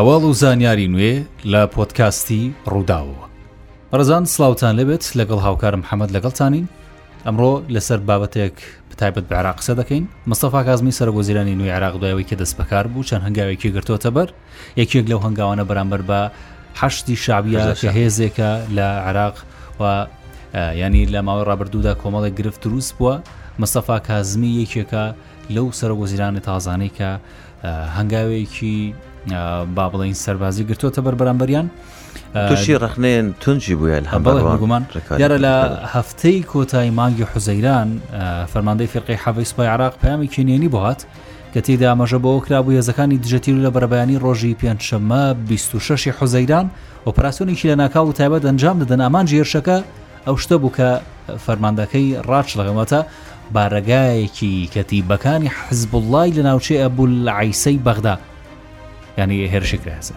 هەواڵ و زانیاری نوێ لە پۆتکاستی ڕووداوەوە ڕزان سلااوان لەبێت لەگەڵ هاوکارم حەمەد لەگەڵتانین ئەمڕۆ لەسەر بابەتێک تایبەت بە عراق قسە دەکەین مستەفا کازمی سەرگۆزیرانی نوێ عراق دوایەوەی کە دەست بەکار بوو چەند هەنگاوێکی گرتوۆتە بەر یەکێک لەو هەنگاوانە بەرامبەر بە حشتی شعبیە هێزێکە لە عراق و ینی لە ماوەی ڕابردوودا کۆمەڵی گرفت دروست بووە مستەفا کازمی یەکێکە لەو سەرگۆزیرانی تازانەی کە هەنگاوێکی با بڵین سەربازی گرتوۆتە بەربەرامبەریان تووشی ڕخنێن تونجی بووە هەمگومان یارە لە هەفتەی کۆتایی مانگی حوزەیران فەرماندەی فرقی حەڤیسپای عراق پامی کینێنی بهات کە تێدا ئاماژە بۆ کرابوو هێزەکانی دژەتیر لە بەرەبیانی ڕۆژی پێنجشەمە 26 حوزەیران ئۆپراسسیۆنێکی لە ناکاو و تایبەت ئەنجام دەدەن ئامان جێرشەکە ئەو شتە بوو کە فەرماندەکەی ڕاچ لەگەمەتە بارەگایەکی کەتیبەکانی حزب اللای لە ناوچێ ئەبول عیسەی بەغدا یعنی yani Hershey Kreiser.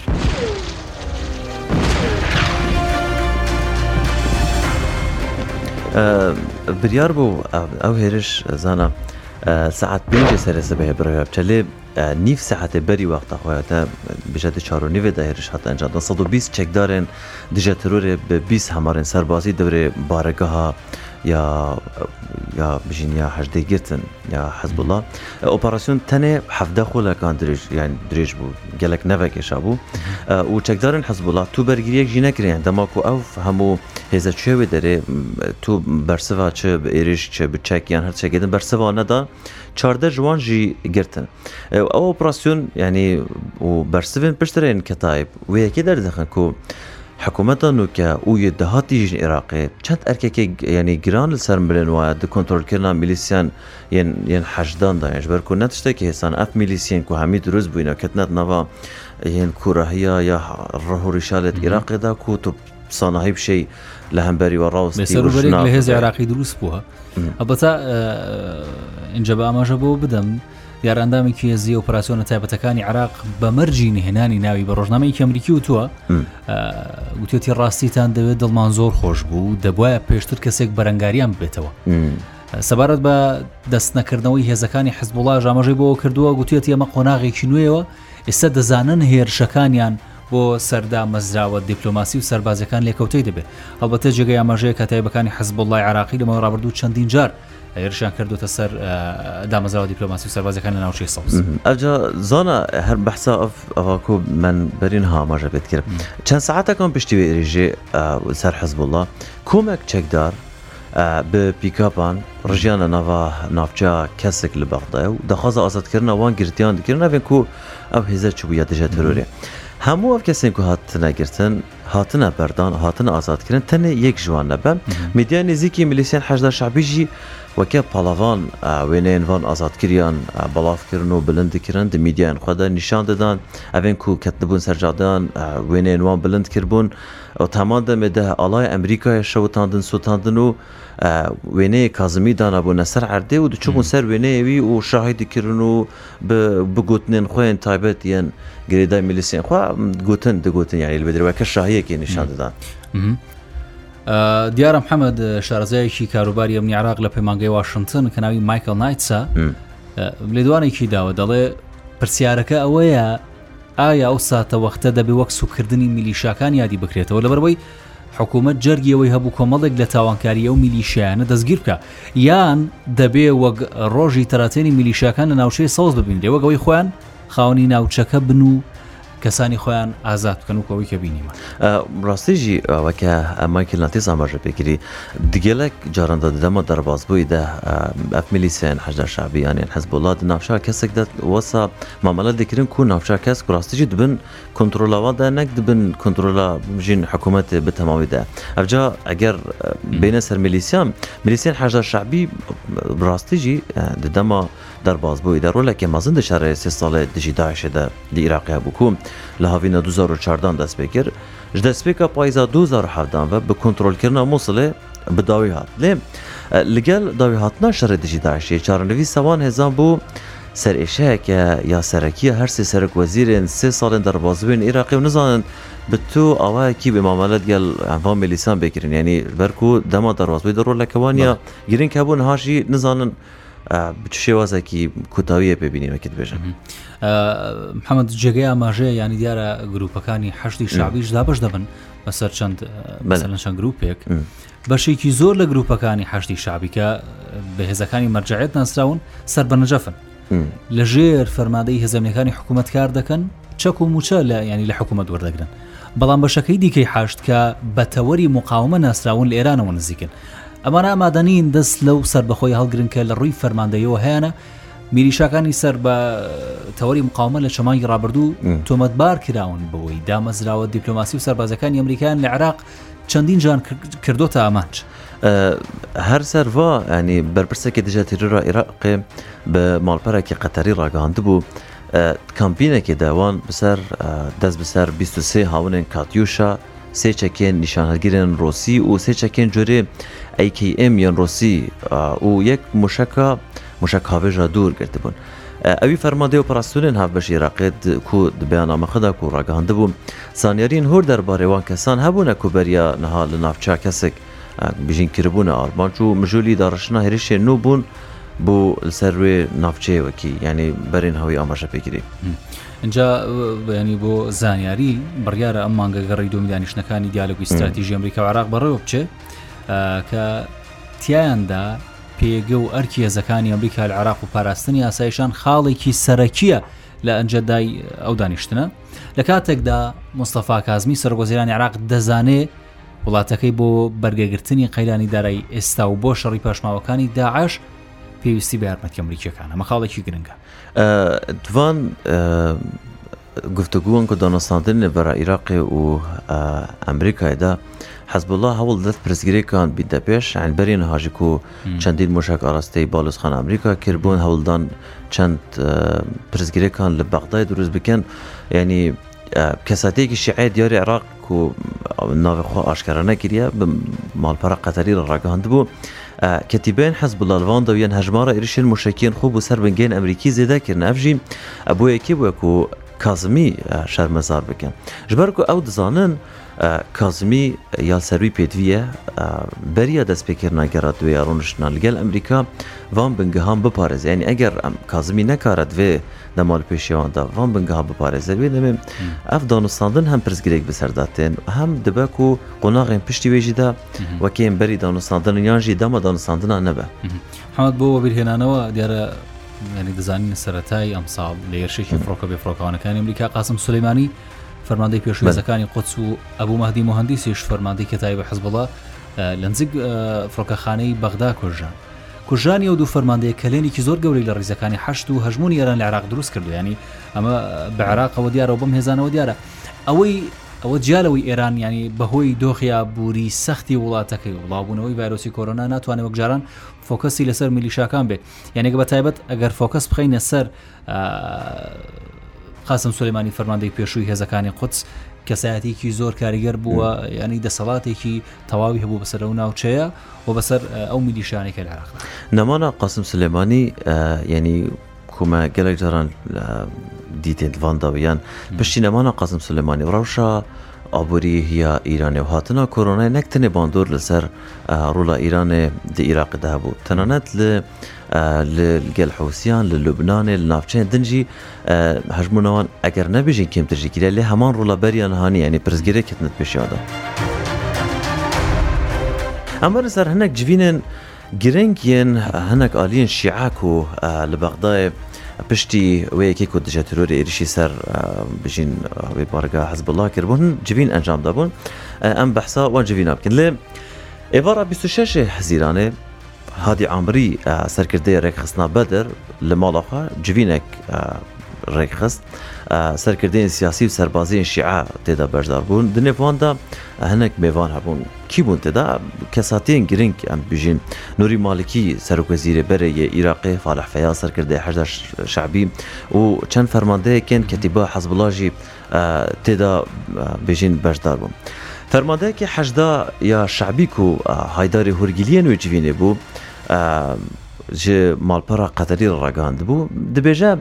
بریار بو او هرش زانا ساعت پنج سر به برای بچلی نیف ساعت بری وقت خواهد بجد چارو نیف ده هرش حتی انجام دن صد و بیس چک دارن دیجا ترور به بیس همارن سربازی دوره بارگاه ها یا یا بژینیا هەشدەی گرتن یا حەزبووڵا ئۆپەراسسیۆن تەنێ هەفتە خۆلەکان درێژ یان درێژ بوو گەلک نەڤکێشا بوو و چەکدارن حەزبووڵات تو بەرگریەک ژی نەکرێن دەماک و ئەو هەموو هێزە کوێوێ دەرێ تو بەرسەوا چ عێریش چ بچەکیان هەرچەگەدن بەرسەوا نەدا چاردە ژوان ژی گرتن ئەو ئۆپراسسیۆن ینی و بەرسن پشترێن کەتایب و یەکێ دەردەخن و حکومت حکومەتە نوکە دهاتی جن داهاتیژن چند ارکه که یعنی يعني گران لەسەر بلێن وایە کنترل کردن میلیسیان یەن حەشدان داێش يعني بەرکو نەت شتێکی هێسان ئەف میلیسیین کو هەمی دروست بووینە کەتنەت نوا هێن کوورەهەیە یا ڕهوریشالێت عێراقیدا کو تو ساناهی بشەی لە هەمبەری وەڕاوستی هێز عراقی دروست بووە ئەبەتا اینجا آه، با ئاماژە بۆ بدم یاراندامێکی هێزی ئۆپراسسیۆنە تایبەتەکانی عراق بە مەرجی نهێنانی ناوی بە ڕۆژنامەیەکی ئەمریکی وتووە وتێتی ڕاستیتان دەوێت دڵمان زۆر خۆش بوو دەبواە پێشتر کەسێک بەرەنگاریان بێتەوە. سەبارەت بە دەستنەکردنەوەی هێزەکانی حزبوڵا ژامەژەی بۆ کردووە گوتێت ئەمە قۆناغێکی نوێەوە ئێستا دەزانن هێرشەکانیان بۆ سەردا مەزراوە دیپلۆماسی و سربازەکان لێکەوتەی دەبێت هەڵبەتە جێگەی ئاماژەیە کە تایبەکانی حزبڵی عراقی لەمە ڕابردوو چەندین جار ئەێرشان کردوتە سەر آه، دامەزراوە دیپلۆماسی و سەربازەکان لە ناوچەی سەوز ئەجا زانە هەر بەحسا ئەواکو من بەرین هاماژە بێت کرد چەند ساعتەکەم پشتی ئێریژێ آه، سەر حەزبووڵە کۆمێک چەکدار bi pîkapan rijiyan nava navçeya kesek li bexda ew dexwaza azadkirina wan girtiyan dikirin evên ku ew hêzer çibûye dije terorê. Hemû ev kesên ku hatine girtin هاتنە بەردان هاتنە ئازادکردن تەنێ یک جوان نەبم میدیا نزیکی میلیسیان حدا شعبیژی وەکە آزاد وێنەیەنوان بلاف کردن و بلندکردن د میدیان خدا نشان دادن ئەوێن کو کەت دەبوون سەررجادان وێنێنوان بلند کردبوون میده آلای امریکای شوتاندن سووتاندن و وێنەیە کازمی دانا بۆ نەسەر عردێ و دچوبوون سەر وێنەیەوی و شاهیدیکردن و بگوتنێن خۆیان تایبەت یەن گرێدای میلیسیان خوا گوتن دەگوتن یاری بەدرەوە کە شاهەیەکی نیشان دەدان. دیارە محەممەد شارزایەکی کاروباری ئەمنی عراق لە پەیمانگەی واشنگتن کە ناوی مایکل نایتسا لێدوانێکی داوە دەڵێ پرسیارەکە ئەوەیە ئایا ئەو ساتە وەختە دەبێ وەک سوکردنی میلیشاکان یادی بکرێتەوە لەبەرەوەی حکوومەت جەرگیەوەی هەبوو کۆمەڵێک لە تاوانکاری ئەو میلیشیانە دەستگیر بکە یان دەبێ وەک ڕۆژی تەراتێنی میلیشەکان لە ناوچەی سەوز ببین لێوەگەوەی خۆیان خاونی ناوچەکە بن و که خۆیان ئازاد بکەن و کەەوەی کە بینیمە ڕاستێژی ئەوەکە ئەماکیل نتی ئاماژە پێگیری دیگەلک جارەندە دەمە دەرباز بوویدا ئەفمیلی سێن هەدا شابی یانیان حەز بۆڵات نافشار کەسێک وەسا مامەلە دەکردن کو نافشار راستی جی دبن ده نک دبن حکومت به تمامی ده افجا اگر بین سر میلیسیان میلیسیان حجر شعبی راستی جی د دما در باز بوی در رولک مازن د شهر سه سال دجی داعش ده د عراق بکوم له هاوینا 2014 دست بکر جد سپیکا پایزا 2017 و به کنترل کرنا موصل به داوی هات لی لگل داوی هاتنا شهر دجی داعش چارنوی سوان هزان بو سەر ئێشەیەکە یاسەرەکیە هەرسێ سەرک وەزیرێن سێ ساڵێن دەربازبووین عێراقی و نزانن بتۆ ئەوەیەکی بمامەلت گەل ئەفا میلیسان بکردن ینی بەرک و دەما دەڕازبی دەڕۆ لەکەوانە گرنگ کابوون هاشی نزانن. شێوازێکی کوتاویە پێبینیمەکەت بێژم محەممەد جێگەی ئاماژەیە ینی دیارە گرروپەکانی هەشتی شاویش دا بەش دەبن بەسەر چەند چەند گرروپێک بەشێکی زۆر لە گرروپەکانی هەشتی شابیکە بەهێزەکانی مەرجعێت ناسراون سەر بەنەجەفن لە ژێر فەرمادەی هێزمەکانی حکوومەت کار دەکەن چەک و موچە لە ینی لە حکوومەت وەردەگرن بەڵام بەشەکەی دیکەی حاشت کە بە تەوەری مقاومە ناسراون لە ئێرانەوە نزیکن ئەمانە ئامادەنین دەست لەو سربەخۆی هەڵگرن کە لە ڕووی فەرماندەیەوە هیانە میریشاکانی سەر بە تەوەری مقاومە لە چەمانی ڕابردوو تۆمەتبار کراون بەوەی دامەزراوە دیپلۆماسی و سربازەکانی ئەمریکان لە عراق چندین جان کردوتە ئامانج. هەر سەروا تیرور یعنی بەرپرسێکی به رورا عێراقێ که را قەتەری بود، کمپینه که دوان بسر ده بسر 23 هاون کاتیوشا سێ چکین گیر روسی و سه چکین جوری جۆرێ ایم یا روسی و یک مشکاوه را دور گرده بون. ئەوی فەرمادە و پراستونێن هاف بەشی راقێت کو دبیانامەخدا و ڕگەاند بووم زانیارین هۆر دەربارەوان کەسان هەبوونە کوبەریا نەها لە ناوچا کەسێک بژین کردبوونە ئارمانچ و مژولی داڕشنا هێریشێ نو بوون بۆ سەروێ ناوچەیەوەکی ینی بەرین هەوی ئاماژە پێگیری. اینجا بەینی بۆ زانیاری بڕیارە ئەم مانگە گەڕی دومیدانیشتەکانی دیالگوی استراتیژی ئەمریکا و عراق بەڕێوە بچێ کە تیایاندا پێگە و ئەرکیەزەکانی ئەمریکا لە عراق و پاراستنی ئاسایشان خاڵێکی سەرەکیە لە ئەنجەدای ئەو دانیشتنە لە کاتێکدا مستەفا کازمی سەرگۆزیرانی عراق دەزانێ وڵاتەکەی بۆ بەرگەگرتنی قەیرانی دارایی ئێستا و بۆ شەڕی پاشماوەکانی داعش پێویستی بە یارمەتی ئەمریکیەکانە مەخاڵێکی گرنگە دوان گفتگوان که دانستاندن برای عراق و امریکا دا حزب الله هاول دت پرسگیری کان بیده پیش عن برین هاجی کو چندین مشک آرسته بالوز خان امریکا کربون هاول دان چند پرسگیری کان لبغدای دروز بکن یعنی کساتی که شیعه دیار عراق کو ناو خو آشکرانه کریه به پرا قطری را راگهاند بو کتیبین حزب الله الوان دویان هجمارا ایرشین مشکین خوب و سر بنگین امریکی زیده کرنه افجی ابو یکی بو کو کازمی شرمزار بکن جبر کو او دزانن کازمی یا بری پێدویە دست پیکر نگرد دوی ارونش نالگل امریکا وان بنگه بپارێز بپارزه یعنی اگر کازمی نەکارەت وێ پیشیوان دا وان بپارزه وی نمیم. اف دانوستاندن هم پرزگریگ بەسەرداتێن هم دبکو قناق این پشتی وێژیدا بری دانستاندن دانوستاندن دام دانستاندن ها نبه حمد بۆ بیرهنانه و دیاره ینی دەزانین سەتای ئەمساڵ لە ێرشێکی فڕۆکە بێ فڕۆکانەکانی ئەمریکا قاسم سلەیمانی فەرماندەی پێشوێزەکانی قوچ و ئەبوو مەدی مهندیسیش فەرماندەی کەتای بە حەزبڵە لە نزیک فڕۆکەخانەی بەغدا کوژان کوژانی و دوو فەرماندەیە کلێنێکی زۆر گەورەی لە ڕیزەکانی هەشت و هەژمون ئێران لە عراق دروست کردو ینی ئەمە بە عراقەوە دیارەوە بم هێزانەوە دیارە ئەوەی ئەوە جیالەوەی ئێران ینی بەهۆی دۆخیا بوری سەختی وڵاتەکەی وڵاوبوونەوەی ڤایرۆسی کۆرۆنا ناتوانێت وەک جاران فۆکەسی لەسەر میلیشاکان بێت یانێک بە تایبەت ئەگەر فۆکەس بخینە سەر قاسم سلمانی فەرماندەی پێشووی هێزەکانی قوتس کەسایەتێکی زۆر کاریگەر بووە ینی دەسەڵاتێکی تەواوی هەبوو بەسەر ئەو ناوچەیە و بەسەر ئەو میلیشانێکە لە عراق نەمانە قاسم سلێمانی ینی کومە گەلێک جاران داویان ڤانداویان قاسم سلیمانی سلمانی روشا ئابووری یا ایرانی و هاتنا کرونا نکتن باندور لسر رولا ایرانی دی عێراقدا ده تنانت ل گەل حوسیان لنافچین دنجی هجمونوان اگر دنجی هەژمونەوەن ئەگەر نەبژین لی همان همان رولا یعنی پرزگیره ینی پرزگیرێکتنت پێشیادا. اما سر هنک جوینن گرنگین هنک آلین شیعاک و ل پشتی وەیەکی کو دژە ترۆری عێریشی سر بژین هەوی بارگا حزب الله حەزبله کردبوون جوین ئەنجام دابوون ئەم بەحسا وان جوین بکن لێ ئێوارە شش حزیرانێ هادی عامری سەرکردەیە ڕێکخستنا بەدر لە ماڵەخوا جوینێک ڕێکخست سەرکردین سیاسی و سەربازیین شیع تێدا بەشدار بوون دنێواندا هەنێک مێوان هەبوون کی بوون تێدا کەساتیان گرنگ ئەم بژین نوری مالکی سەرکوەزیرە بەرە یە عراقی فالحفەیە سەرکردێ شعبی و چەند فەرماندەیەکێن کەتیبە حەزبڵژی تێدا بژین بەشدار بوون. فەرمادەیەکی حەشدا یا شعبیک و هایداری هورگیلیە نوێجیینێ بوو ji malpera qeterî ragand bû dibêje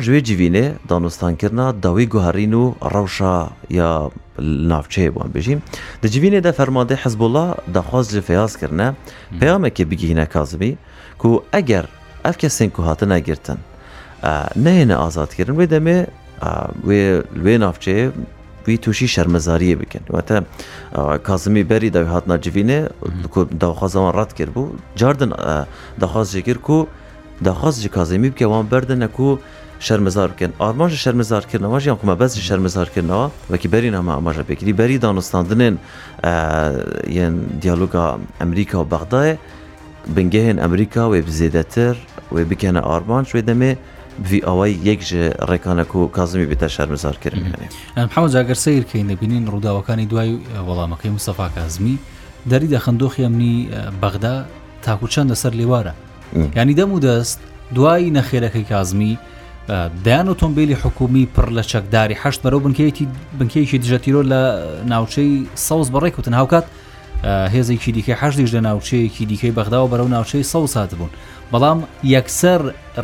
جوی جوینه دانستان کرنا داوی گوهرین و روشا یا ناوچەیە بووان بژیم دەجیوینێ فرمانده حزب الله دەخواست لە پیامه که بگیه کازمی که که اگر افکسین کو هاتە نگیرتن نه نه آزاد کردن وی دمی وی نافچه وی شرمزاریه شرمزاریه بکەن تا کازمی بری داوی هاتنا دا خواست رد کرد بو. جاردن داخواست کرد که داخواست ji kazemî bike wan berdine ku şermezar bikin arman ji şermezarkirina jiyan kuma bez ji şermezarkirina vekî berî nama amaja pekirî berî danostandinên yên diyaloga Emerîka û Bexdayê bingehên Emerîka wê bizêdetir wê bikene arman wê demê vî awayî yek ji rêkane ku kazimî bite şermezarkirin em hewz eger seyrkeyin debînin rûdawekanî duway welamekî Mustafa Kazmî derî de xendooxya minî bexda تاکوچەند لەسەر لێوارە ینی دەم و دەست دوایی نەخێرەکەی کازمی دایان ئۆتۆمبیلی حکومی پڕ لە چەکداری هەشت بەرەو بنکەیەتی بنکەیەکی دژەتیرۆ لە ناوچەی سەوز بەڕێکوتن هاوکات هێزێکی دیکە هەشتیش لە ناوچەیەکی دیکەی بەغداوە بەرەو ناوچەی سە سات بوون بەڵام یەکسەر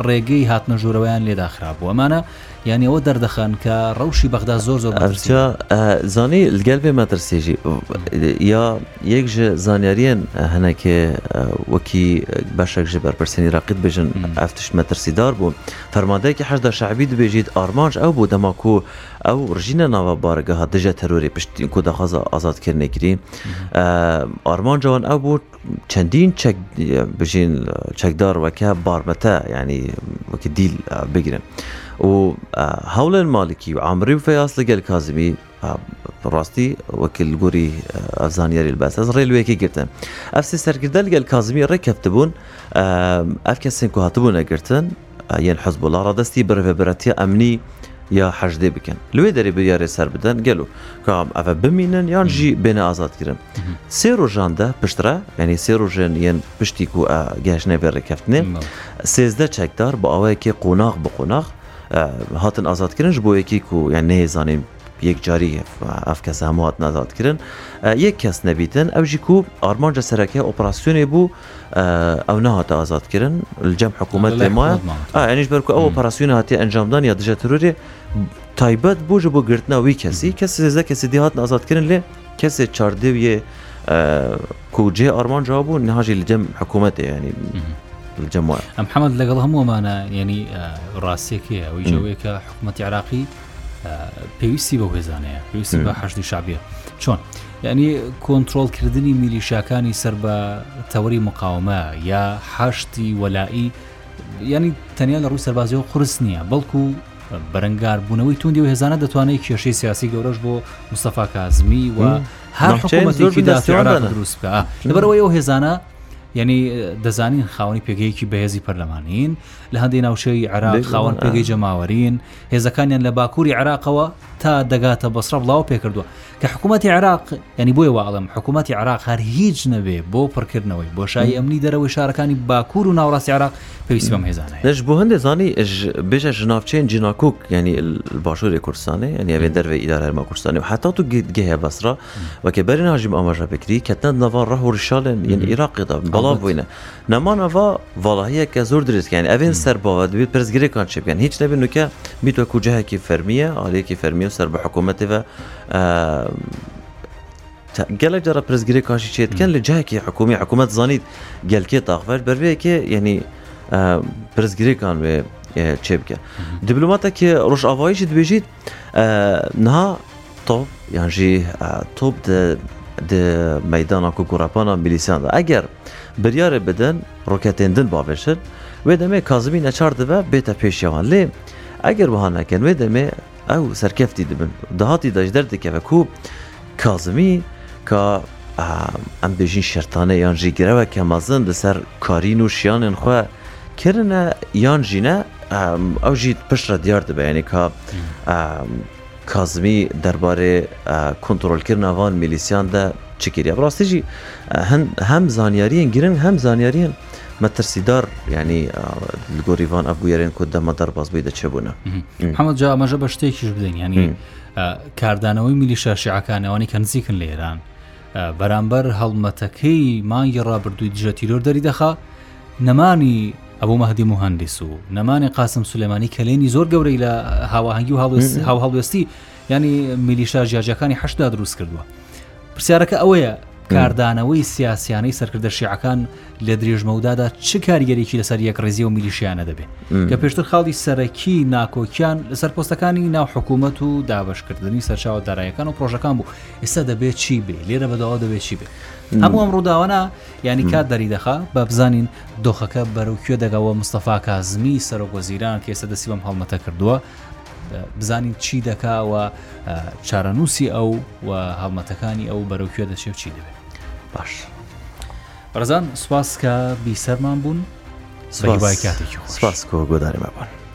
ڕێگەی هاتنە ژوورەوەیان لێداخرابوو ئەمانە یعنی ئەوە دەردەخان کە ڕەوشی بەغدا زۆر زۆر زانی لەگەل بێ مەترسێژی یا یەک زانیاریان هەنەکێ وەکی بەشێک ژە بەرپرسێنی ڕقیت بێژن ئەفتش مەترسیدار بوو فەرمادەیەکی هەشدا شعبی دبێژیت آرمانج ئەو بۆ دەماکو ئەو ڕژینە ناوە بارگەها دژە تروری پشتین کو دەخواز ئازادکردێکری آرمان جوان ئەو بوو چەندین بژین چەکدار وەکە بارمەتە ینی وەکی دیل بگرن. و هەوڵێن مالیکی و ئامری و فەاس لەگەل کازمی ڕاستی وەکیل گوری ئەفزانیاری بەسەز ڕێلوەیەکی گرتن ئەفسی سەرگردە لەگەل کازمی ڕێککەفتبوون ئەف کەسێک و هاتبوو نەگرتن یەن حەز بۆ لاڕادەستی برەبەتی ئەمنی یا حەشدێ بکەن لێ دەری بریارێ سەر بدەن گەل و کام ئەە بمینن یان ژی بێنە ئازادگرن سێ ڕۆژاندا پشترا ینی سێ ڕۆژێن یەن پشتی و گەشتێ بێ ڕێکەفتنێ سێزدە چەکدار بە ئەوەیەکی قۆناغ بە قۆناغ هاتن ئازادکردن بۆ یەکی و یان یعنی نێزانیم یەکجاری ئەف کەس هەمووات نازادکردن یەک کەس نەبیتن ئەوژی و بو سەرەکە ئۆپراسسیۆنێ بوو ئەو نهاتە حکومت جەم حکوومەت لێمایە ئەنیش یعنی بەرکو ئەو ئۆپراسسیۆن هاتی ئەنجامدان یا دژەتروری تایبەت بووژ کسی گرتنەوەی کەسی کەس زێزە کەسی دیهات ئازادکردن کسی کەسێ چاردێویە آرمان ئارمانجا بوو نهاژی لجم حکومت یعنی جەموار ئەم حەمەد لەگەڵ هەمووەمانە ینی ڕاستێکەیە ئەوی جوەیەکە حکوومەتتی عراقی پێویستی بە هێزانەیە پێویستی بە حەشتی شابیە چۆن یعنی کۆنتترۆلکردنی میلیشاکانی سەر بە تەوەری مقاومە یا حەشتی وەلایی ینی تەنیا لە ڕووی سەربازیەوە قرس نییە بەڵکو بەرەنگار بوونەوەی توندی و هێزانە دەتوانێت کێشەی سیاسی گەورەش بۆ مستەفا کازمی و هەر دروست لەبەرەوەی ئەو هێزانە يعني دەزانین خاوني پێگەیەکی بەهێزی پەرلەمانین لە هەندی ناوچەی عراق خاون آه. پێگەی جەماوەرین هێزەکانیان لە باکووری عراقەوە تا دەگاتە بەسرە بڵاو پێکردووە کە حکوومەتتی عراق ینی بۆی واڵم حکوومەتتی عراق هەر هیچ نەبێ بۆ پڕکردنەوەی بۆشایی ئەمنی دەرەوەی شارەکانی باکوور و ناوڕاستی عراق پێویست بەم هێزانە لەش بۆ هەندێک زانی بێژە ژناافچێن جیناکوک ینی باشووری کوردستانی ینی ئەێ دەروێ ئیدارەرمە کوردستانی و حتا تو گێت گەهەیە بەسرە وەکە بەرناژیم ئاماژە بکری کەتەن نەوان ڕەهوەشالێن یعنی عراقیدا بەڵ بوینه نمان اوا والاهی که زور درست یعنی اوین سر باود بیت پرزگیری کان چه یعنی هیچ نوکه که تو کجه هکی فرمیه آلیه کی فرمیه سر به حکومتی و گله جرا پرزگیری کاشی چیت کن لجه که حکومی حکومت زانید گل که تاخفر بر بیه که یعنی پرزگیری کان و چه بکن دبلومات که روش آوایی چی دبیجید نها توپ یعنی جی توب میدان اکو گرپانا اگر بریار بدن روکتین دن باورشن کازمی نچار و بیتا پیش یوان لی اگر بها نکن و او سرکفتی دبن دهاتی داشت درد که وکو کازمی که ام بیشین شرطانه یان جی گره و که ده سر کارین و شیان خواه کرن یان ژینه نه او پش را دیار دبه یعنی که کازمی درباره کنترل کردن وان میلیسیان ده چ کردیا ڕاستیژی هەم زانیاریان گرن هەم زانیاریان مەترسیدار ینی گۆریوان ئەفگوێرن کو دەمە دەرباز بی دەچێبوونە هەمە جا ئەمەژە بە شتێکیش بدەین ینی کاردانەوەی میلیشە شیعکانەوەی کەنزیکن لە ئێران بەرامبەر هەڵمەتەکەی مانگی ڕابردووی دژە تیرۆر دەری دەخە نەمانی ئەبوو مەهدی مهندس و نەمانی قاسم سلێمانی کلێنی زۆر گەورەی لە هاواهنگگی و هاو هەڵوێستی ینی میلیشا ژاجەکانی هەشدا دروست کردووە. پرسیارەکە ئەوەیە کاردانەوەی سیاسیانەی سەرکردە شیعەکان لە درێژمەودادا چه کاریگەرێکی لەسەر یەک ڕێزی و میلیشیانە دەبێت کە پێشتر خاڵی سەرەکی ناکۆکیان لەسەر پۆستەکانی ناو حکوومەت و دابشکردنی سەرچاوە دارایەکان و پرۆژەکان بوو ئێستا دەبێت چی بێ لێرە بەداوا دەبێت چی بێ هەموو ئەم ڕووداوانە ینی کات دەریدەخا بە بزانین دۆخەکە بەرەوکوێ دەگەوە مستەفا کازمی سەرۆگۆزیران کە ئێستا دەسی بەم هەڵمەتە کردووە بزانین چی دەکاوە چارەنووسی ئەو و هەڵمەتەکانی ئەو بەرەوکوێ دەچێت چی دەبێت باش ڕزان سوپاس کە بیسەرمان بوون سپاس کاتێکی سپاس کۆ گۆداری مابوون